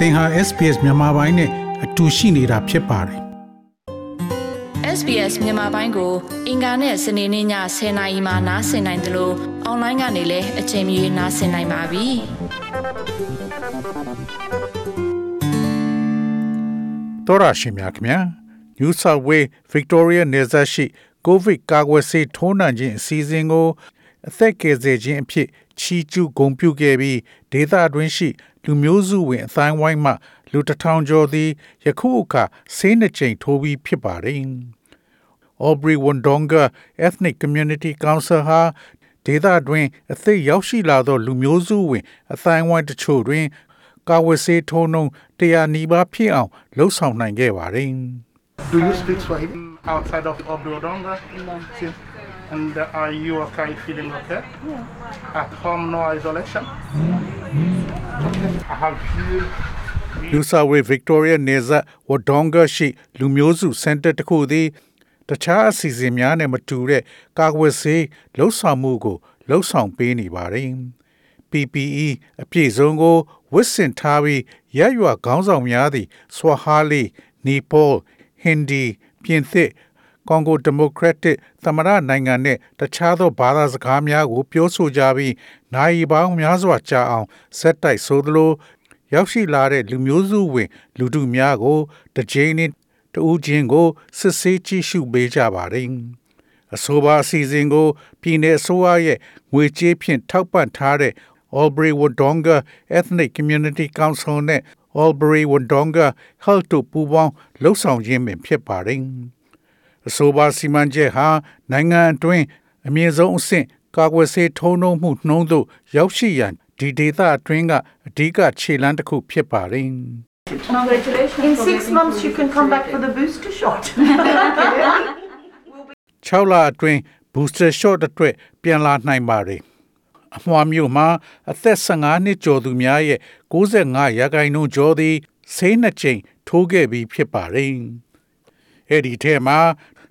သင်ဟာ SPS မြန်မာပိုင်းနဲ့အတူရှိနေတာဖြစ်ပါတယ် SBS မြန်မာပိုင်းကို အင်ကာနဲ့စနေနေ့ည10:00နာရီမှနားဆင်နိုင်တယ်လို့အွန်လိုင်းကနေလည်းအချိန်မီနားဆင်နိုင်ပါပြီ။တော်ရရှိမြခင်ဗျာ New South Wales Victoria နယ်စပ်ရှိကိုဗစ်ကာကွယ်ဆေးထိုးနှံခြင်းအစီအစဉ်ကိုအသက်ကယ်ဆယ်ခြင်းအဖြစ်ချီးကျူးဂုဏ်ပြုခဲ့ပြီးဒေသအတွင်းရှိ လူမျိုးစုဝင်အတိုင်းဝိုင်းမှလူတစ်ထောင်ကျော်သည်ယခုအခါဆေးနှစ်ကြိမ်ထိုးပြီးဖြစ်ပါတယ်။ Aubrey Wondonga Ethnic Community Council ဟာဒေသတွင်အသိရောက်ရှိလာသော လူမျိုးစုဝင်အတိုင်းဝိုင်းတချို့တွင် ကာဝယ်ဆေးထိုးနှုန်းတရားနီးပါးဖြစ်အောင်လှုံ့ဆော်နိုင်ခဲ့ပါတယ်။ Do you speak Swahili outside of Oblodonga? No. And uh, are you okay, feeling okay? Yeah. At home, no isolation? Okay. Have you... New South Wales Victoria နယ်စပ် Wodonga ရှိ လူမျိုးစုစင်တာတစ်ခုသည်တခြားအစီအစဉ်များနဲ့မတူတဲ့ကာကွယ်ဆေးလှုပ်ဆောင်မှုကိုလှုပ်ဆောင်ပေးနေပါတယ်။ PPE အပြည့်စုံကိုဝတ်ဆင်ထားပြီးရရွာခေါင်းဆောင်များသည် Swahili, Nepal, Hindi, ပြင်သစ် ကွန်ဂိုဒီမိုကရက်တစ်သမ္မတနိုင်ငံနဲ့တခြားသောဘာသာစကားများကို ပြောဆိုကြပြီးနိုင်ပေါင်းများစွာကြာအောင်ဆက်တိုက်ဆိုသလိုရောက်ရှိလာတဲ့လူမျိုးစုဝင် လူထုများကိုတစ်ကြိမ်နဲ့တူးချင်းကိုစစ်ဆေးကြည့်ရှုပေးကြပါတယ်။အဆိုပါအစီအစဉ်ကိုပြည်내အစိုးရရဲ့ငွေကြေးဖြင့်ထောက်ပံ့ထားတဲ့ Albury Wodonga Ethnic Community Council နဲ့ Albury Wodonga Health တို့ပူးပေါင်းလှုပ်ဆောင်ခြင်းပင်ဖြစ်ပါတယ်။ အဆိုပါစီမံချက်ဟာနိုင်ငံအတွင်းအမြင့်ဆုံးအဆင့်ကာကွယ်ဆေးထုံးနှုံမှုနှုံးသို့ရောက်ရှိရန်ဒီဒေသအတွင်းကအဓိကခြေလှမ်းတစ်ခုဖြစ်ပါတယ်။ Congratulations. In six months, you can come back for the booster shot. 6လအတွင်း booster shot အတွက်ပြန်လာနိုင်ပါတယ်။အမွှာမျိုးမှာအသက်15နှစ်ကျော်သူများရဲ့65ရာခိုင်နှုန်းကျော်သည်ဆေးနှစ်ကြိမ်ထိုးခဲ့ပြီးဖြစ်ပါတယ်။ အဲ့ဒီထဲမှာ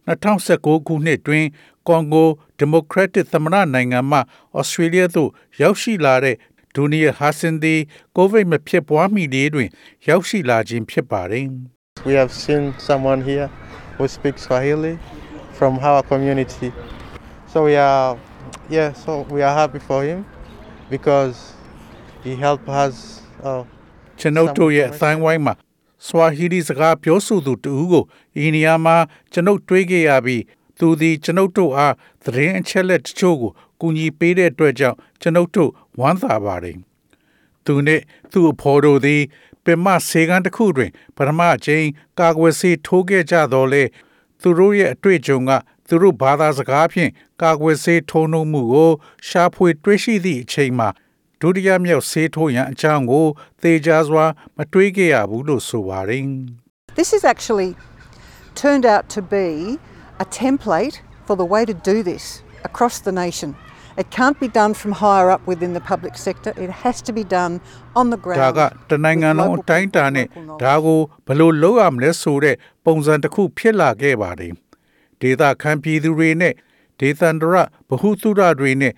2019ခုနှစ်တွင်ကွန်ဂိုဒီမိုကရက်တစ်သမ္မတနိုင်ငံမှဩစတြေးလျသို့ရောက်ရှိလာတဲ့ဒူနီယာဟာဆင်သည်ကိုဗစ်မဖြစ်ပွားမီလေးတွင် ရောက်ရှိလာခြင်းဖြစ်ပါတယ်။ We have seen someone here who speaks Swahili from our community. So we are, yeah, so we are happy for him because he helped us. Uh, ကျွန်ုပ်တို့ရဲ့အတိုင်းဝိုင်းမှာ Swahili စကားပြောဆိုသူတူကိုအီနီယာမှာကျွန်ုပ်တွေးခဲ့ရပြီးသူသည်ကျွန်ုပ်တို့အားသတင်းအချက်လက်တချို့ကိုကူညီပေးတဲ့အတွက်ကြောင့်ကျွန်ုပ်တို့ဝမ်းသာပါတယ်။သူနှင့်သူ့အဖော်တို့သည်ပင်မဆေကန်းတစ်ခုတွင်ပထမအကြိမ်ကာကွယ်ဆေးထိုးခဲ့ကြတော့လေသူတို့ရဲ့အတွေ့အကြုံကသူတို့ဘာသာစကားဖြင့်ကာကွယ်ဆေးထိုးနှုံမှုကိုရှာဖွေတွေ့ရှိသည့်အချိန်မှာ ဒုတိယမြောက်ဆေးထိုးရန်အကြောင်းကိုသေချာစွာမတွေးခဲ့ရဘူးလို့ဆိုပါတယ်။ This has actually turned out to be a template for the way to do this across the nation. It can't be done from higher up within the public sector. It has to be done on the ground. ဒါကတနိုင်ငံလုံးအတိုင်းအတာနဲ့ဒါကိုဘယ်လိုလုပ်ရမလဲဆိုတဲ့ပုံစံတစ်ခုဖြစ်လာခဲ့ပါတယ်။ဒေသခံပြည်သူတွေနဲ့ဒေသန္တရဗဟုသုတတွေနဲ့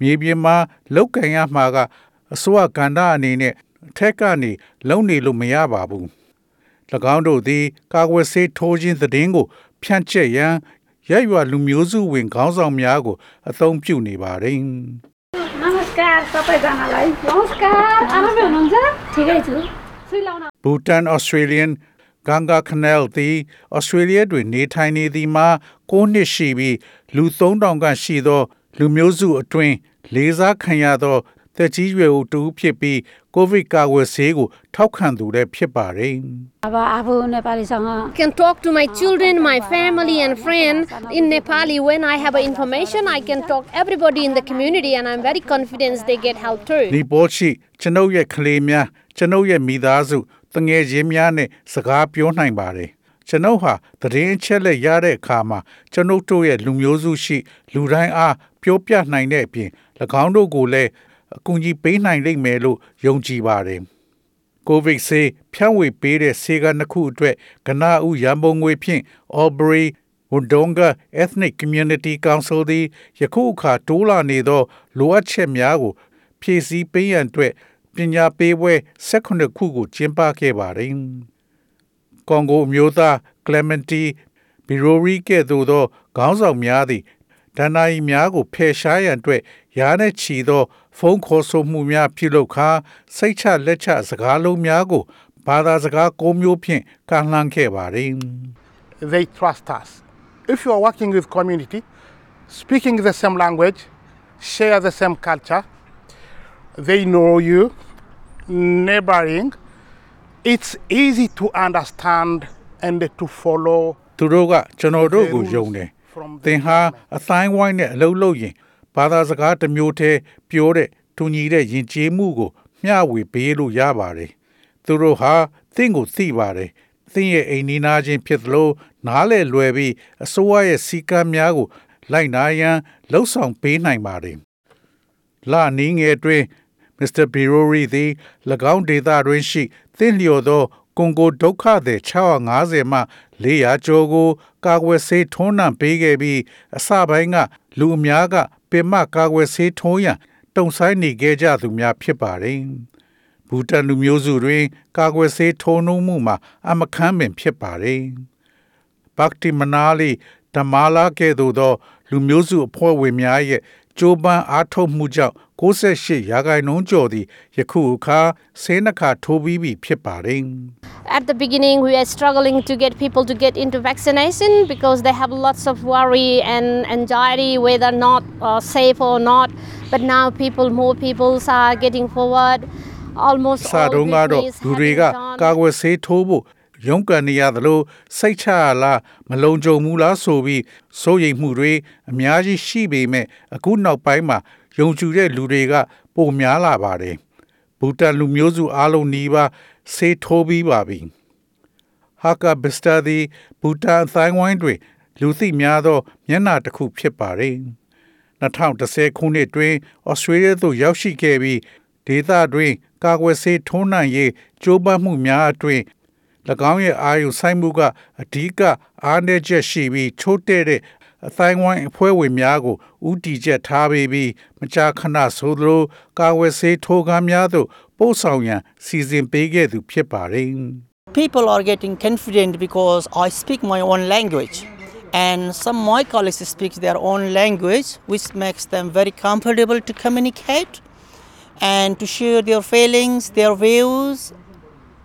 မြေပြင်မှာလောက်ကင်ရမှာကအစိုးရကန္တာအနေနဲ့အထက်ကနေလုံနေလို့မရပါဘူး၎င်းတို့သည် ကာကွယ်ဆေးထိုးခြင်းသတင်းကို ဖြန့်ကျက်ရန်ရက်ရွာလူမျိုးစုဝင်ခေါင်းဆောင်များကို အသုံးပြုနေပါတယ် Namaskar sabai janalai Namaskar arabe nonja thik hai chu Sri Lanka Bhutan Australian ဂန်ဂါခနယ်သည်ဩစတြေးလျတွင်နေထိုင်နေသည်မှာ၉နှစ်ရှိပြီးလူ၃000ခန့်ရှိသော လူမျိုးစုအတွင်းလေးစားခံရသောသက်ကြီးရွယ်အိုတူဖြစ်ပြီးကိုဗစ်ကာကွယ်ဆေးကိုထောက်ခံသူလည်းဖြစ်ပါတယ်။ can talk to my children, my family and friend in Nepali when I have information I can talk everybody in the community and I'm very confident they get help too. ဒီပေါ်ရှိကျွန်ုပ်ရဲ့ကလေးများကျွန်ုပ်ရဲ့မိသားစုတငယ်ချင်းများနဲ့စကားပြောနိုင်ပါတယ်။ကျွန်ုပ်ဟာသတင်းအချက်လက်ရတဲ့အခါမှာကျွန်ုပ်တို့ရဲ့လူမျိုးစုရှိလူတိုင်းအား ပြောပြနိုင်တဲ့အပြင်၎င်းတို့ကိုလည်းအကူအညီပေးနိုင်လိမ့်မယ်လို့ယုံကြည်ပါတယ်။ကိုဗစ်ဆေးဖြန့်ဝေပေးတဲ့ဆေးကနှစ်ခုအတွက်ကနအူရန်ပုံငွေဖြင့် Albury Wodonga Ethnic Community Council သည်ယခုအခါတိုးလာနေသောလိုအပ်ချက်များကို ဖြည့်ဆည်းပေးရန်အတွက်ပညာပေးပွဲ18ခုကိုကျင်းပခဲ့ပါတယ်။ကွန်ဂိုအမျိုးသားကလမန်တီဘီရိုရီကဲ့သို့သောခေါင်းဆောင်များသည် ဒဏ္ဍာရီများကိုဖယ်ရှားရန်အတွက်ရားနှင့်ချီသော ဖုန်းခေါ်ဆိုမှုများပြုလုပ်ခါစိတ်ချလက်ချစကားလုံးများကိုဘာသာစကား၉မျိုးဖြင့်ကန့်လန့်ခဲ့ပါတယ်။ they trust us. If you are working with community, speaking the same language, share the same culture, they know you, neighboring, it's easy to understand and to follow သူတို့ကကျွန်တော်တို့ကိုယုံတယ်။ သင်ဟာအတိုင်းဝိုင်းနဲ့အလုပ်လုပ်ရင်ဘာသာစကားတစ်မျိုးတည်းပြောတဲ့တူညီတဲ့ယဉ်ကျေးမှုကိုမျှဝေပေးလို့ရပါတယ်။သူတို့ဟာသင်ကိုသိပါတယ်။သင်ရဲ့အိမ်နီးနားချင်းဖြစ်သလိုနားလေလွယ်ပြီးအစိုးရရဲ့စီကံများကို လိုက်နာရန်လှုံ့ဆော်ပေးနိုင်ပါတယ်။လာနင်းငယ်အတွင်းမစ္စတာဘီရိုရီသည်၎င်းဒေသတွင်ရှိသင်လျော်သော ကွန်ဂိုဒုက္ခသည်650မှ400ကျော်ကို ကာကွယ်ဆေးထွန်းနှံပေးခဲ့ပြီးအစပိုင်းကလူအများကပင်မကာကွယ်ဆေးထွန်းရန်တုံဆိုင်နေခဲ့ကြသူများဖြစ်ပါတယ်။ဘူတန်လူမျိုးစုတွင် ကာကွယ်ဆေးထိုးနှုံမှုမှာအမခန်းပင်ဖြစ်ပါတယ်။ဘက်တီမနာလီဓမာလာကဲ့သို့သော လူမျိုးစုအဖွဲ့ဝင်များရဲ့ ကြိုးပမ်းအားထုတ်မှုကြောင့်68ရာခိုင်နှုန်းကျော်သည်ယခုအခါဆေးနှခါထိုးပြီးပြီဖြစ်ပါတယ်။ At the beginning, we are struggling to get people to get into vaccination because they have lots of worry and anxiety whether not uh, safe or not. But now, people, more people are getting forward. Almost စာ all တုန်းကတော့ weekdays လူ have တွေက been done. ကာကွယ်ဆေးထိုးဖို့ ရုန်းကန်နေရသလိုစိတ်ချရလားမလုံခြုံဘူးလားဆိုပြီးစိုးရိမ်မှုတွေအများကြီးရှိပေမဲ့အခုနောက်ပိုင်းမှာယုံကြည်တဲ့လူတွေကပိုများလာပါတယ်ဘူတန်လူမျိုးစုအားလုံးနီးပါးဆေးထိုးပြီးပါပြီဟာကာဘစတာဒီဘူတန်သိုင်းဝိုင်းတွေလူသိများသောမျက်နှာတစ်ခုဖြစ်ပါတယ်2010ခုနှစ်တွင်ဩစတြေးလျသို့ရောက်ရှိခဲ့ပြီးဒေသတွင်ကာကွယ်ဆေးထိုးနှံရေးကြိုးပမ်းမှုများအတွင်၎ င်းရဲ့အာရုံစိုက်မှုကအဓိကအားနည်းချက်ရှိပြီးချိုးတဲ့တဲ့အတိုင်းဝိုင်းအဖွဲ့ဝင်များကိုဥတီချက်ထားပေးပြီးမကြာခဏဆိုသလိုကာဝယ်ဆေးထိုးကားများသို့ပို့ဆောင်ရန်စီစဉ်ပေးခဲ့သူဖြစ်ပါတယ်။ people are getting confident because I speak my own language. And some my colleagues speak their own language, which makes them very comfortable to communicate and to share their feelings, their views,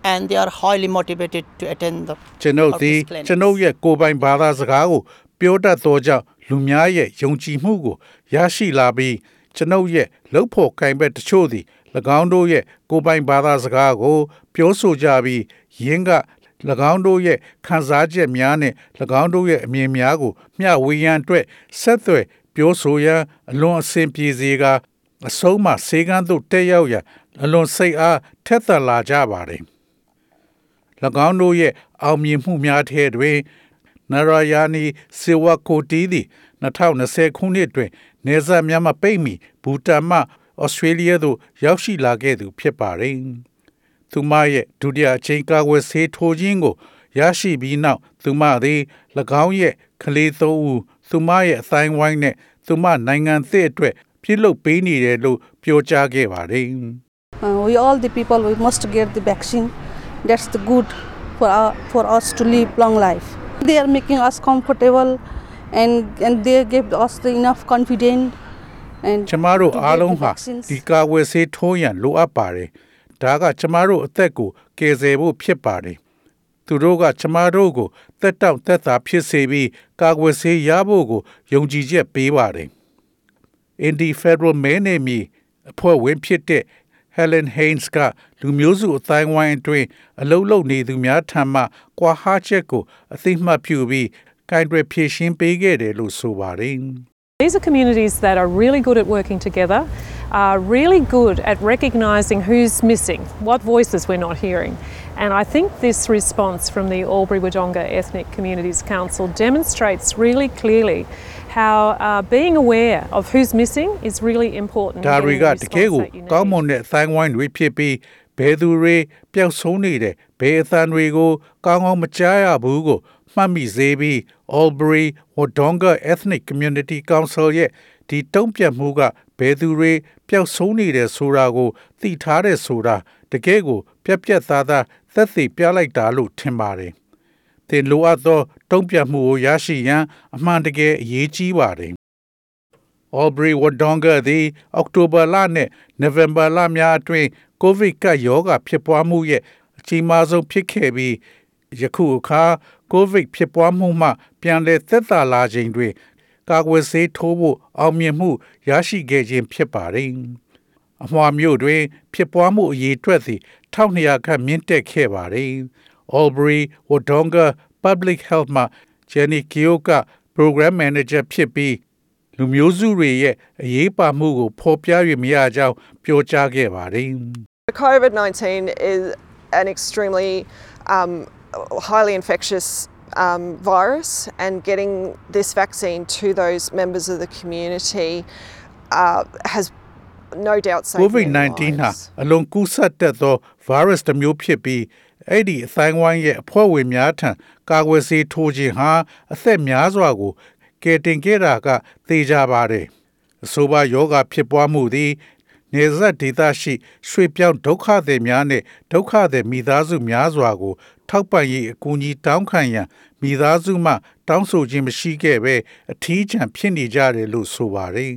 and they are highly motivated to attend the ကျွန်ုပ်သည် of these clinics. ကျွန်ုပ်ရဲ့ကိုယ်ပိုင်ဘာသာစကားကိုပြောတတ်သောကြောင့်လူများရဲ့ယုံကြည်မှုကိုရရှိလာပြီးကျွန်ုပ်ရဲ့လှုပ်ဖို့ကင်ဘက်တချို့သည်၎င်းတို့ရဲ့ကိုယ်ပိုင်ဘာသာစကားကို ပြောဆိုကြပြီးယင်းက၎င်းတို့ရဲ့ခံစားချက်များနဲ့၎င်းတို့ရဲ့အမြင်များကို မျှဝေရန်အတွက်ဆက်သွယ်ပြောဆိုရန်အလွန်အဆင်ပြေစေကာအဆုံးမှစေကန်းသို့တက်ရောက်ရန်အလွန်စိတ်အားထက်သန်လာကြပါတယ်။၎ င်းတို့ရဲ့အောင်မြင်မှုများထဲတွင်နရယာနီစေဝကိုတီသည်2020ခုနှစ်တွင်နေဇာများမှပိတ်မီဘူတန်မှဩစတြေးလျသို့ရောက်ရှိလာခဲ့သူဖြစ်ပါတယ်။သူမရဲ့ဒုတိယအချိန်ကာကွယ်ဆေးထိုးခြင်းကိုရရှိပြီးနောက်သူမသည်၎င်းရဲ့ကလေးသုံးဦးသူမရဲ့အတိုင်းဝိုင်းနဲ့သူမနိုင်ငံသစ်အတွက်ပြုလုပ်ပေးနေတယ်လို့ပြောကြားခဲ့ပါတယ်။ Uh, we all the people we must get the vaccine that's the good for our, for us to live long life they are making us comfortable and and they give us the enough confidence and ကျမတို့ to get အားလုံး the ဟာ vaccines. ဒီကာဝယ်ဆေးထိုးရန်လိုအပ်ပါတယ်။ဒါကကျမတို့အသက်ကိုကယ်ဆယ်ဖို့ဖြစ်ပါတယ်။သူတို့ကကျမတို့ကိုတက်တောင့်တက်တာဖြစ်စေပြီးကာကွယ်ဆေးရဖို့ကိုယုံကြည်ချက်ပေးပါတယ်။ Indy Federal မဲနေမီအဖွဲ့ဝင်ဖြစ်တဲ့ Helen Haynes ကလူမျိုးစုအတိုင်းဝိုင်းအတွင်းအလုံးလုံးနေသူများထံမှကွာဟာချက်ကိုအသိမှတ်ပြုပြီးကင်တွယ်ဖြည့်ရှင်းပေးခဲ့တယ်လို့ဆိုပါတယ်။ These are communities that are really good at working together, are really good at recognising who's missing, what voices we're not hearing. And I think this response from the Albury Wodonga Ethnic Communities Council demonstrates really clearly how uh, being aware of who's missing is really important. in ဒါ getting တွေက the တကယ် response ကို that you ကောင်းမွ need. န်တဲ့အတိုင်းဝိုင်းတွေဖြစ်ပြီးဘယ်သူတွေပျောက်ဆုံးနေတဲ့ဘယ်အသံတွေကိုကောင်းကောင်းမကြားရဘူးကိုမှတ်မိစေပြီး Albury Wodonga Ethnic Community Council ရဲ့ဒီဒီတုံ့ပြန်မှုကဘယ်သူတွေပျောက်ဆုံးနေတယ်ဆိုတာကိုသိထားတယ်ဆိုတာတကယ်ကို ပြက်ပြက်သားသားသက်သေပြလိုက်တာလို့ထင်ပါတယ်။ သင်လိုအပ်သော တုံ့ပြန်မှုကိုရရှိရန်အမှန်တကယ်အရေးကြီးပါတယ်။ Aubrey Wodonga သည်အောက်တိုဘာလနဲ့နိုဝင်ဘာလများအတွင်းကိုဗစ်ကပ်ရောဂါဖြစ်ပွားမှုရဲ့အကြီးမားဆုံးဖြစ်ခဲ့ပြီးယခုအခါကိုဗစ်ဖြစ်ပွားမှုမှ ပြန်လည်သက်သာလာချိန်တွင်ကာကွယ်ဆေးထိုးဖို့အောင်မြင်မှုရရှိခဲ့ခြင်းဖြစ်ပါတယ်။အမွှာမျိုးတွင် ဖြစ်ပွားမှုအရေးအတွက်သည်1200ခန့်မြင့်တက်ခဲ့ပါတယ်။ Albury Wodonga Public Health မှ Jenny Kyoka Program Manager ဖြစ်ပြီးလူမျိုးစုတွေရဲ့အရေးပါမှုကိုဖော်ပြရမရကြောင်းပြောကြားခဲ့ပါတယ်။ COVID 19 is an extremely um, highly infectious um, virus, and getting this vaccine to those members of the community uh, has no doubt saved many COVID-19 ဟာ lives. အလွန်ကူးစက်တတ်သော virus တစ်မျိုးဖြစ်ပြီး အဲ့ဒီအတိုင်းဝိုင်းရဲ့အဖွဲ့ဝင်များထံကာကွယ်ဆေးထိုးခြင်းဟာအသက်များစွာကိုကယ်တင်ခဲ့တာကသိကြပါတယ်။အဆိုပါယောဂဖြစ်ပွားမှုသည်နေဆက်ဒေသရှိရွှေပြောင်းဒုက္ခသည်များနဲ့ဒုက္ခသည်မိသားစုများစွာကို ထောက်ပံ့ရေးအကူအညီတောင်းခံရန်မိသားစုမှ တောင်းဆိုခြင်းမရှိခဲ့ဘဲအထီးကျန်ဖြစ်နေကြတယ်လို့ဆိုပါတယ်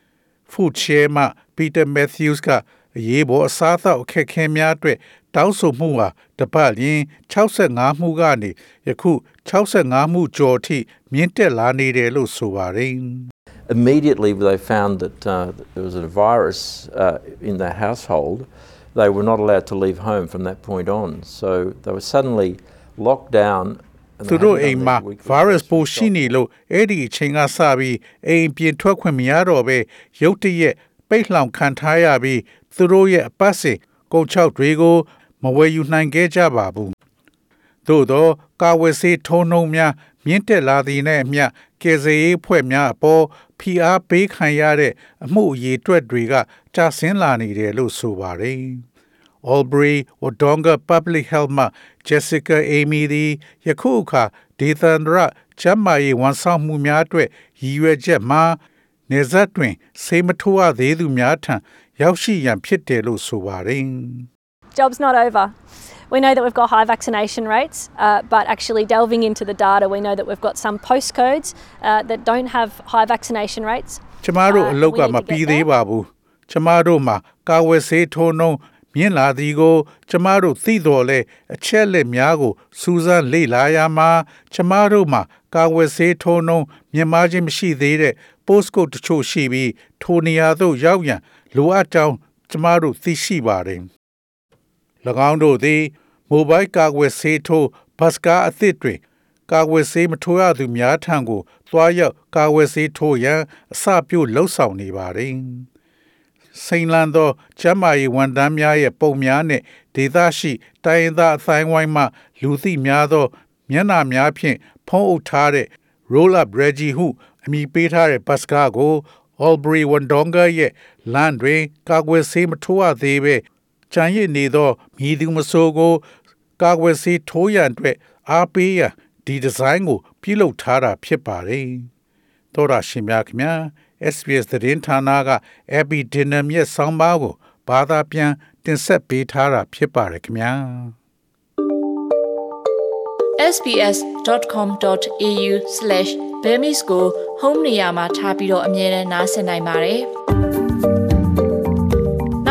။ Food Share မှ Peter Matthews ကအရေးပေါ်အစားအသောက်အခက်အခဲများအတွက် တောင်းဆိုမှုဟာတပတ်လျင်65မှုကနေယခု65မှုကျော်အထိမြင့်တက်လာနေတယ်လို့ဆိုပါတယ်။ Immediately, they found that, uh, that there was a virus uh, in the household. They were not allowed to leave home from that point on. So they were suddenly locked down. and သူ they တို့ hadn't အိမ် done မှာ their weekly virus tests ပိုးရှိနေလို့အဲ့ဒီအချိန်ကစပြီးအိမ်ပြင်ထွက်ခွင့်မရတော့ပဲရုတ်တရက်ပိတ်လှောင်ခံထားရပြီးသူတို့ရဲ့အပတ်စဉ်ကုန်ချောက်တွေကို မဝယ်ယူနိုင်ခဲ့ကြပါဘူးသို့သော ကာဝယ်ဆေးထုံးနှုံများမြင့်တက်လာသည်နဲ့အမျှကယ်ဆယ်ရေးဖွဲ့များအပေါ်ဖိအားပေးခံရတဲ့အမှုအရေးအတွက်တွေကကျဆင်းလာနေတယ်လို့ဆိုပါတယ်။ Albury Wodonga Public Health မှ Jessica Amy သည်ယခုအခါဒေသန္တရကျန်းမာရေးဝန်ဆောင်မှုများအတွက်ရည်ရွယ်ချက်မှာနေဆက်တွင်ဆေးမထိုးရသေးသူများထံရောက်ရှိရန်ဖြစ်တယ်လို့ဆိုပါတယ်။ job's not over. We know that we've got high vaccination rates, uh, but actually delving into the data, we know that we've got some postcodes uh, that don't have high vaccination rates. ကျမတို့အလောက်ကမပြီးသေးပါဘူးကျမတို့မှာကာဝယ်ဆေးထိုးနှုံးမြင့်လာသည်ကို ကျမတို့သိတော်လဲအချက်လက်များကိုစူးစမ်းလေ့လာရမှာကျမတို့မှာကာဝယ်ဆေးထိုးနှုံးမြင့်မားခြင်းမရှိသေးတဲ့ postcode တချို့ရှိပြီးထိုနေရာသို့ရောက်ရန်လိုအပ်ကြောင်းကျမတို့သိရှိပါတယ်၎ င်းတို့သည်မိုဘိုင်းကာကွယ်ဆေးထိုးဘတ်စကားအသစ်တွေကာကွယ်ဆေးမထိုးရသူများထံကိုသွားရောက်ကာကွယ်ဆေးထိုးရန်အစပြုလှုပ်ဆောင်နေပါတယ်။စိန်လန်းသောကျမ်းမာရေးဝန်ထမ်းများရဲ့ပုံများနဲ့ဒေသရှိတိုင်းရင်းသားအတိုင်းဝိုင်းမှလူသိများသော မျက်နှာများဖြင့်ဖုံးအုပ်ထားတဲ့ roll up reggie ဟုအမည်ပေးထားတဲ့ဘတ်စကားကို Albury Wodonga ရဲ့လမ်းတွင်ကာကွယ်ဆေးမထိုးရသေးပဲ ကြံရစ်နေသောမြည်သူမဆိုကို ကာကွယ်ဆေးထိုးရန်အတွက်အားပေးရန်ဒီဒီဇိုင်းကို ပြုလုပ်ထားတာဖြစ်ပါတယ်။သောရရှင်များခင်ဗျာ SBS သတင်းဌာနက Abby Dinham ရဲ့ဆောင်းပါးကိုဘာသာပြန်တင်ဆက်ပေးထားတာဖြစ်ပါတယ်ခင်ဗျာ။ sbs.com.au/bemis ကို home နေရာမှာထားပြီးတော့အမြဲတမ်းနှာစင်နိုင်ပါတယ်။